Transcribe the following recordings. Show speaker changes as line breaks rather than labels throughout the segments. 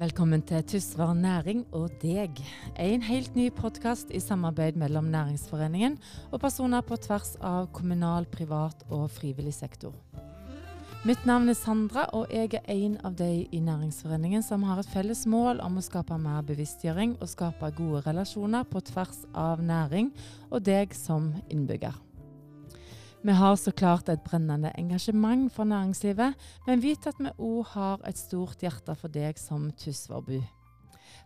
Velkommen til Tysvær næring og deg. En helt ny podkast i samarbeid mellom Næringsforeningen og personer på tvers av kommunal, privat og frivillig sektor. Mitt navn er Sandra, og jeg er en av de i Næringsforeningen som har et felles mål om å skape mer bevisstgjøring og skape gode relasjoner på tvers av næring og deg som innbygger. Vi har så klart et brennende engasjement for næringslivet, men vit at vi òg har et stort hjerte for deg som Tysværbu.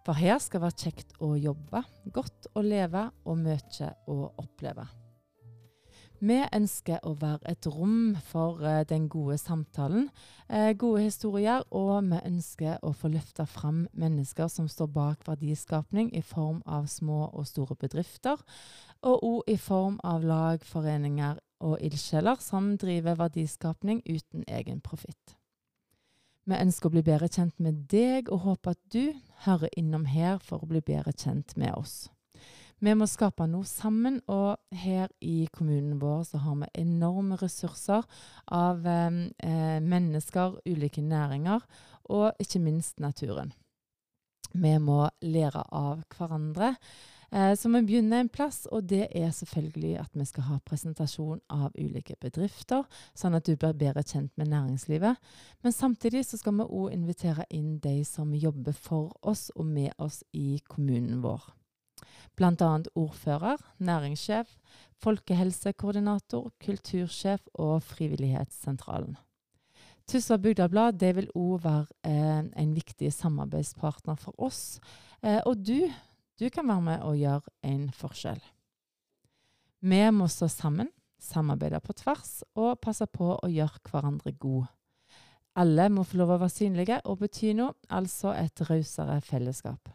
For her skal det være kjekt å jobbe, godt å leve og mye å oppleve. Vi ønsker å være et rom for uh, den gode samtalen, uh, gode historier, og vi ønsker å få løfte fram mennesker som står bak verdiskapning i form av små og store bedrifter, og òg i form av lag, foreninger og ildsjeler som driver verdiskapning uten egen profitt. Vi ønsker å bli bedre kjent med deg, og håper at du hører innom her for å bli bedre kjent med oss. Vi må skape noe sammen, og her i kommunen vår så har vi enorme ressurser av eh, mennesker, ulike næringer, og ikke minst naturen. Vi må lære av hverandre. Eh, så vi begynner en plass, og det er selvfølgelig at vi skal ha presentasjon av ulike bedrifter, sånn at du blir bedre kjent med næringslivet. Men samtidig så skal vi òg invitere inn de som jobber for oss og med oss i kommunen vår. Bl.a. ordfører, næringssjef, folkehelsekoordinator, kultursjef og Frivillighetssentralen. Tussa Bygdablad vil òg være eh, en viktig samarbeidspartner for oss. Eh, og du du kan være med og gjøre en forskjell. Vi må stå sammen, samarbeide på tvers og passe på å gjøre hverandre gode. Alle må få lov å være synlige og bety noe, altså et rausere fellesskap.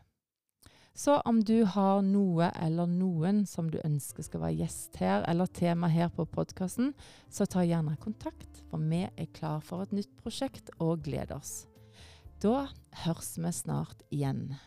Så om du har noe eller noen som du ønsker skal være gjest her, eller tema her på podkasten, så ta gjerne kontakt, for vi er klar for et nytt prosjekt og gleder oss. Da høres vi snart igjen.